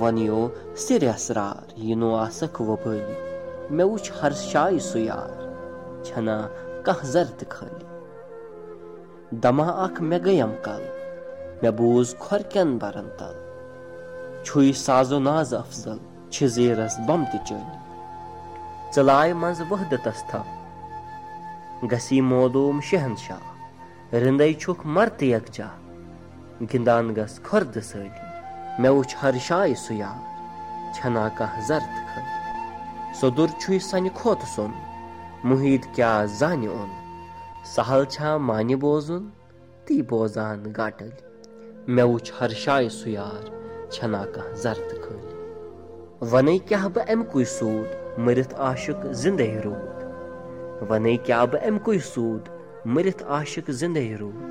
वनियो सिर असरार यनो आसख वबली वनियो सिर असरार यनो आसख वबली मे वुच हर शाय सुयार छना कह जर्द खाली दमा अख मे गयम कल मे बूज खोरकन बरन तल छुई साजो नाज अफजल छ जेरस बम त चली चलाय मज वहदतस थफ गसी मोदूम शहनशाह रिंदे छुक मरत यकजा गिंदान गस खुर्द सली मे वुच हर शाय सुयार छना कह जर्द खल सदुर छुई सन खोत सुन मुहीद क्या जान ओन सहल छा मानि बोजुन ती बोजान गाटल मे वुच हर शाय सुयार छना कह जर्द खल वने क्या बह अमकुय सूद मरित आशिक जिंदे रूद वने क्या बह अमकुय सूद मरित आशिक जिंदे rude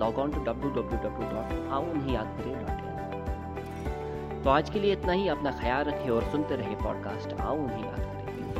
log on to W W W dot आउन ही आखिरी डॉट इन। तो आज के लिए इतना ही। अपना ख्याल रखें और सुनते रहे पॉडकास्ट। خیال ریٹ کاسٹ